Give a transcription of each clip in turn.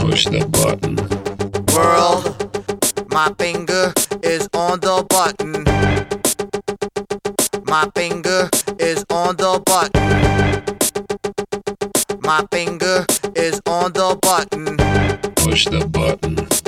push the button. World, my finger is on the button. My finger is on the button. My finger is on the button. Push the button.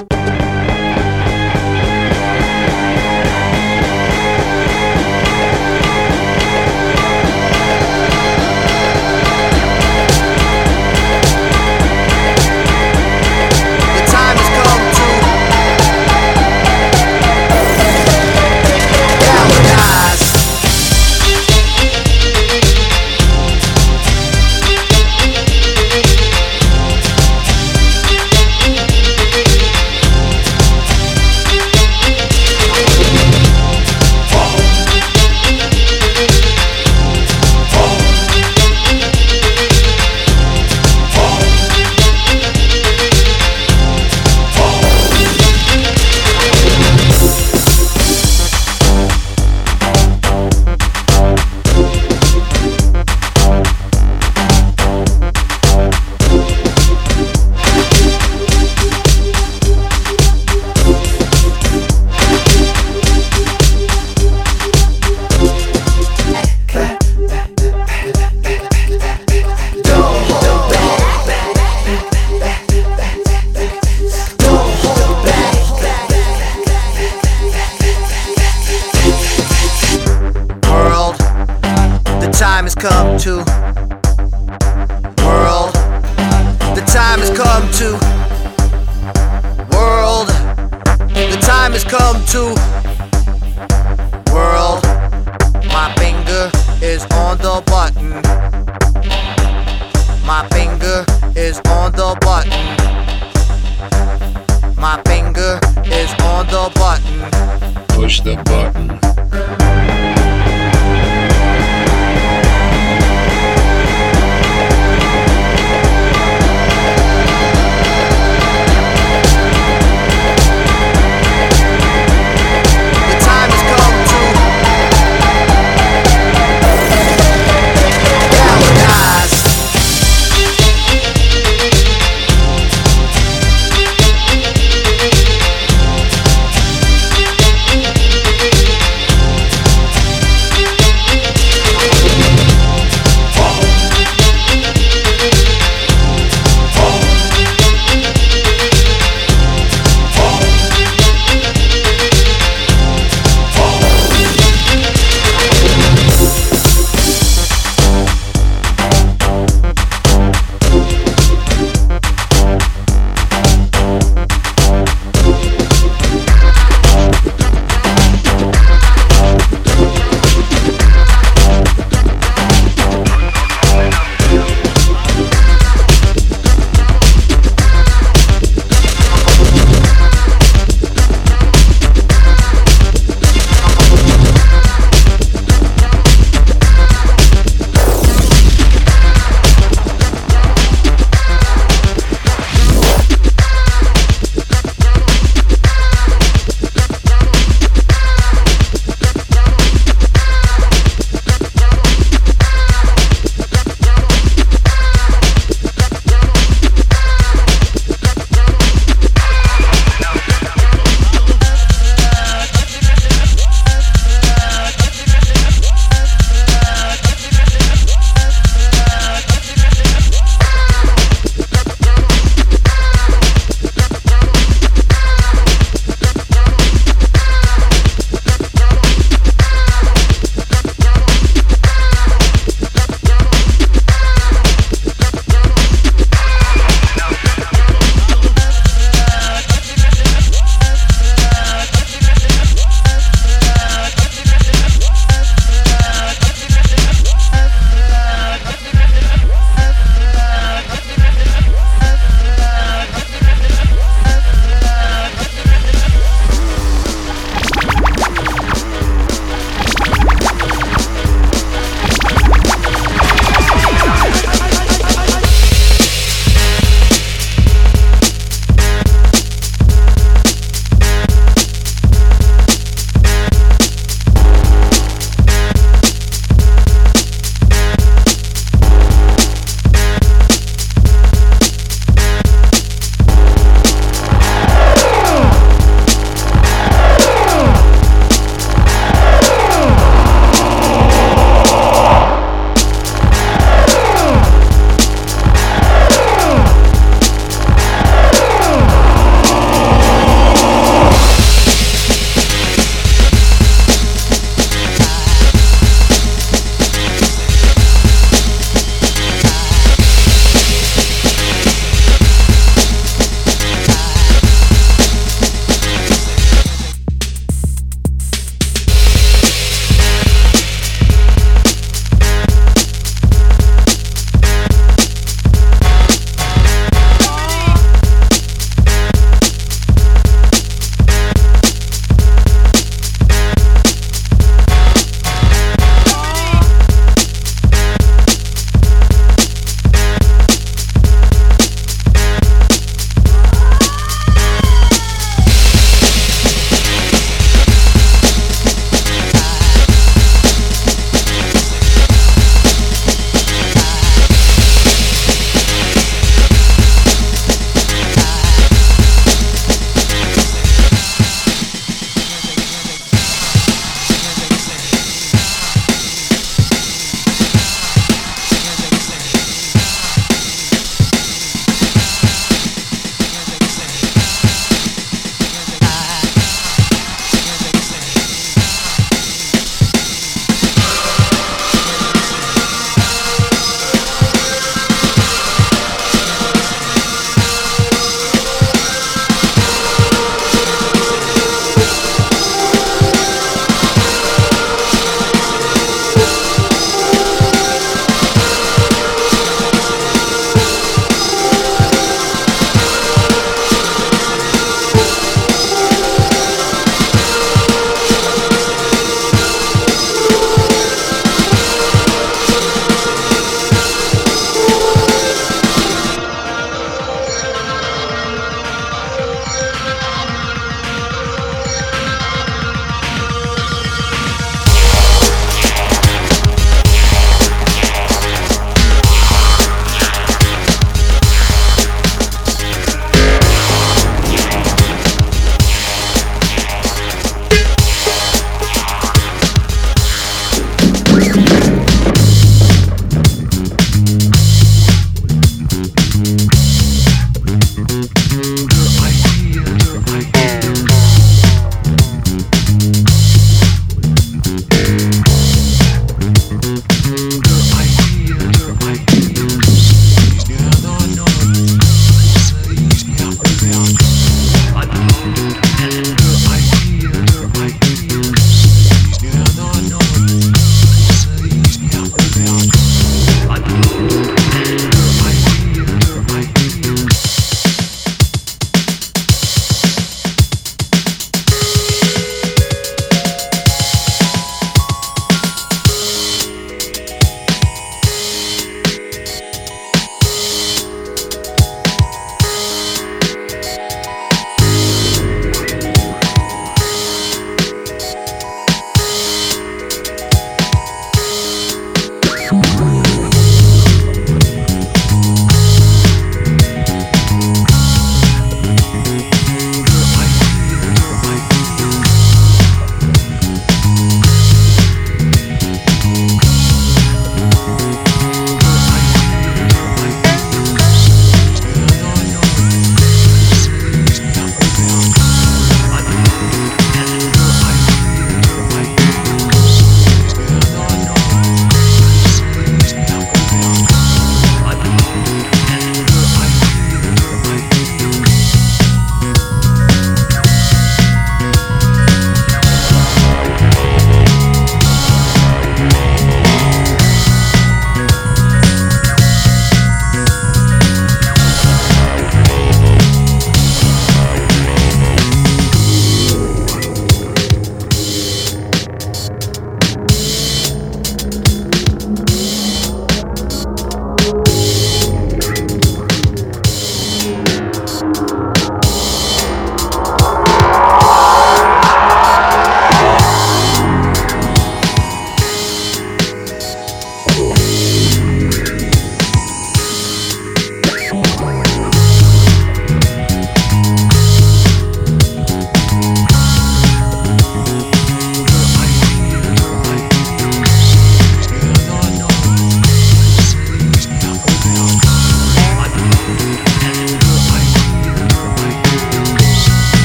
watch the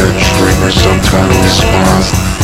catch dreamers some kind of response.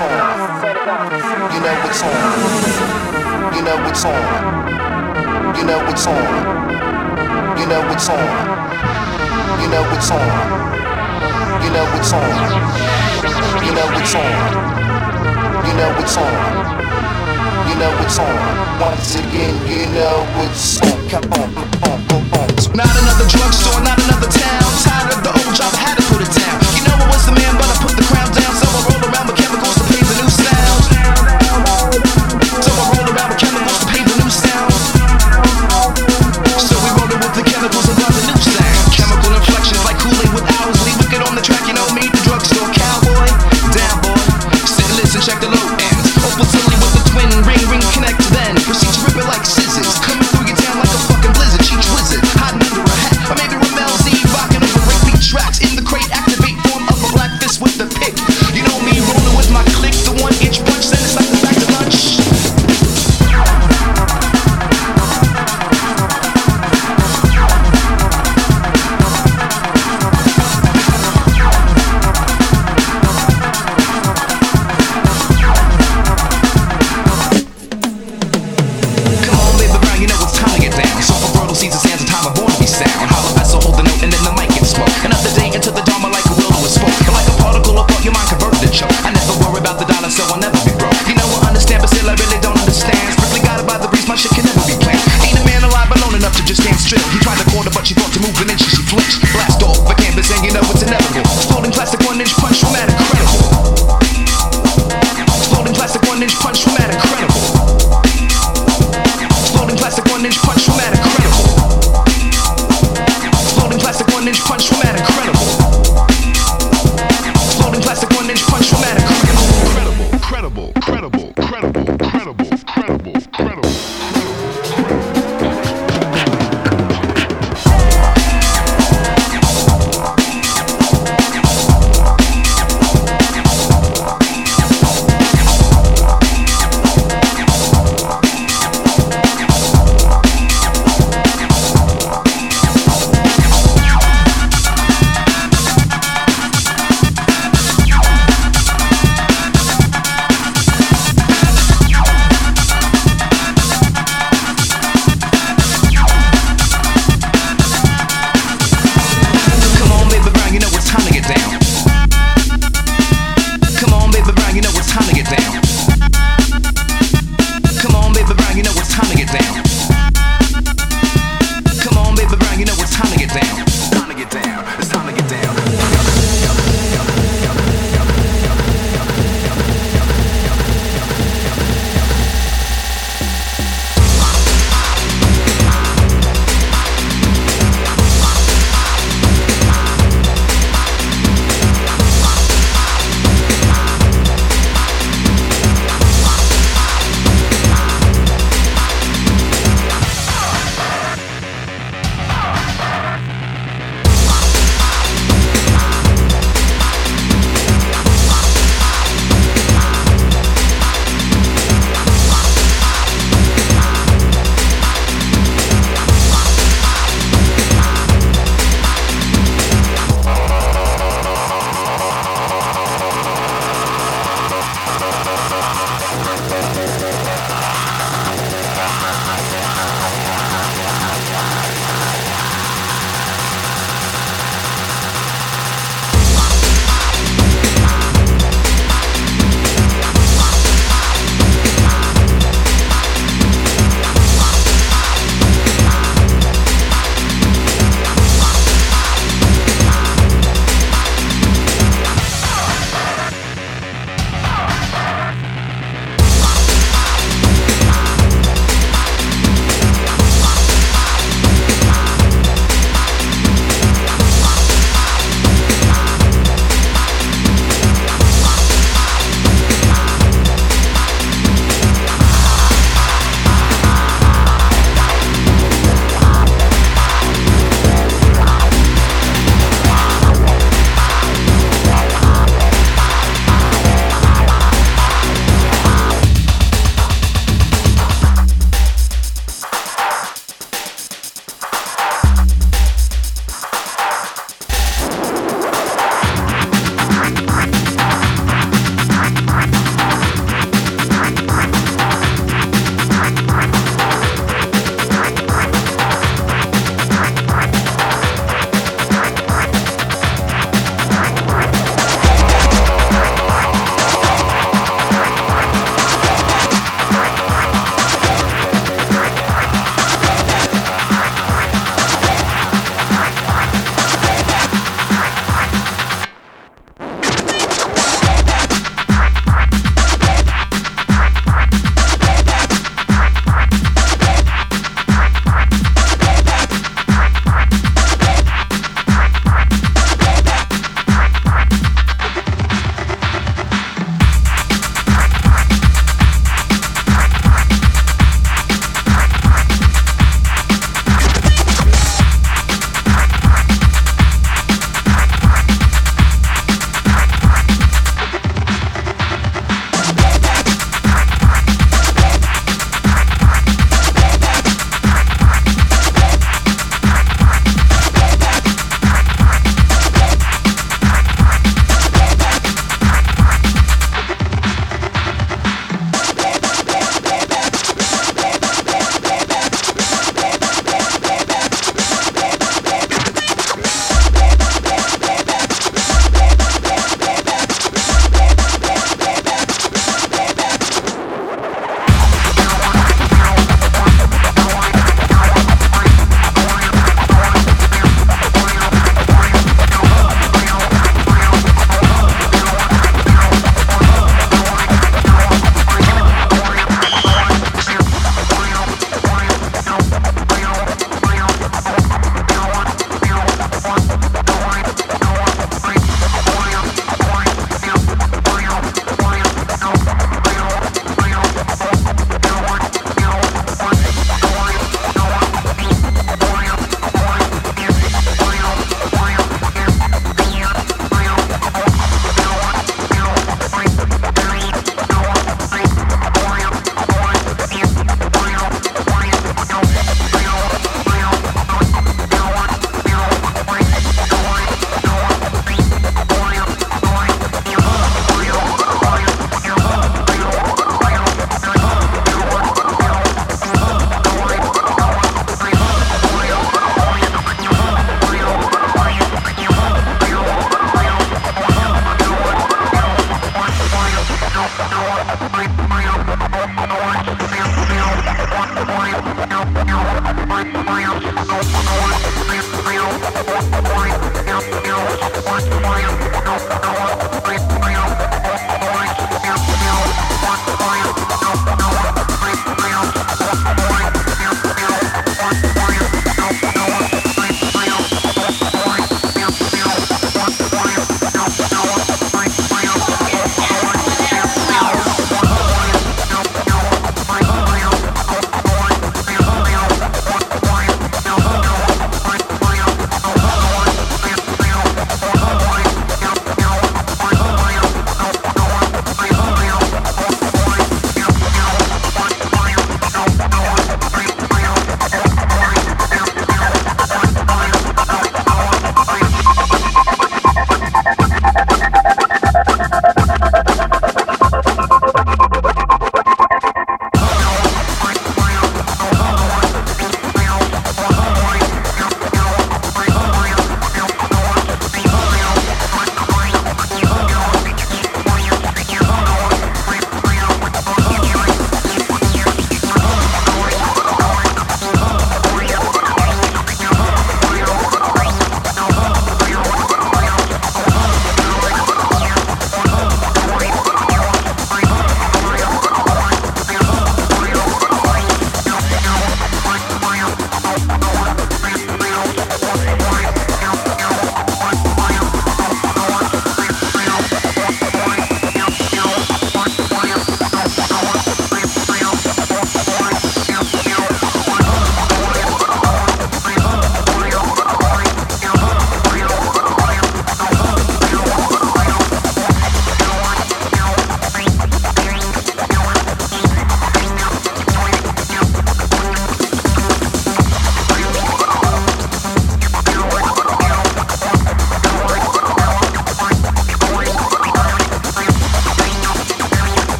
what's. You know what's on. You know what's on. You know what's on. You know what's on. You know what's on. You know what's on. You know what's on. You know what's on. You know what's on. Once again, you know what's on. Come on, come on, come on. Not another drugstore, not another town. Tired of the old job.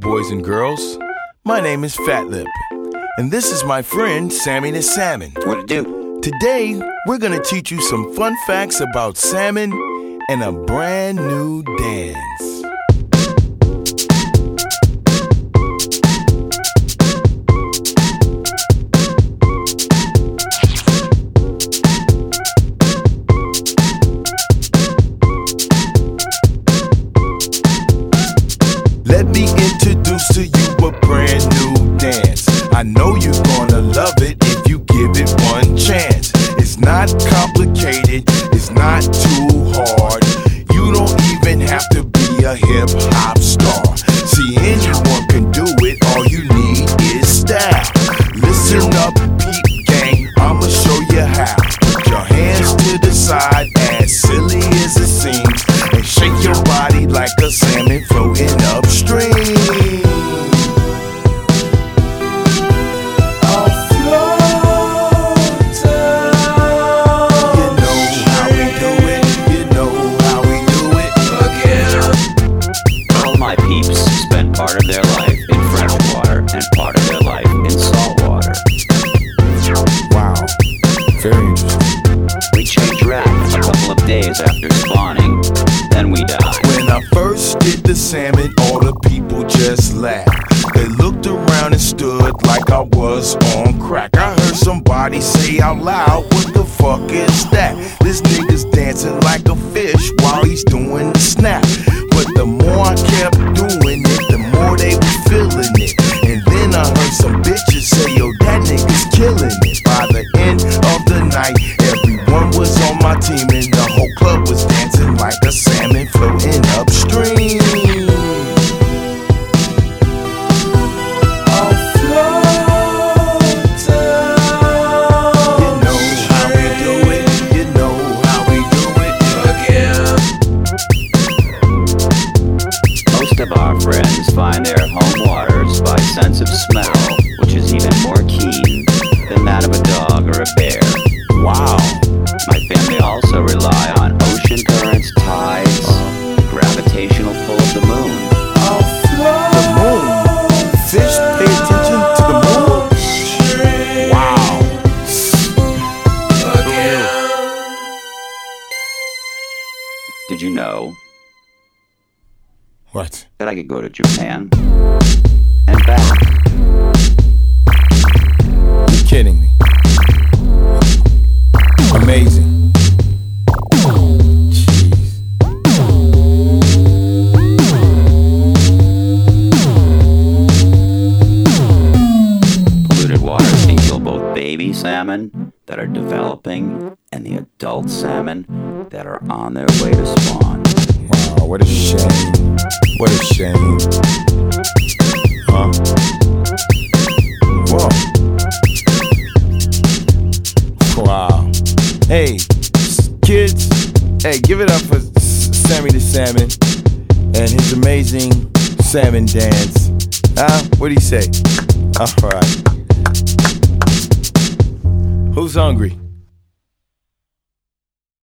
boys and girls. My name is Fat Lip, and this is my friend Sammy the Salmon. What to do? Today, we're gonna teach you some fun facts about salmon and a brand new dance.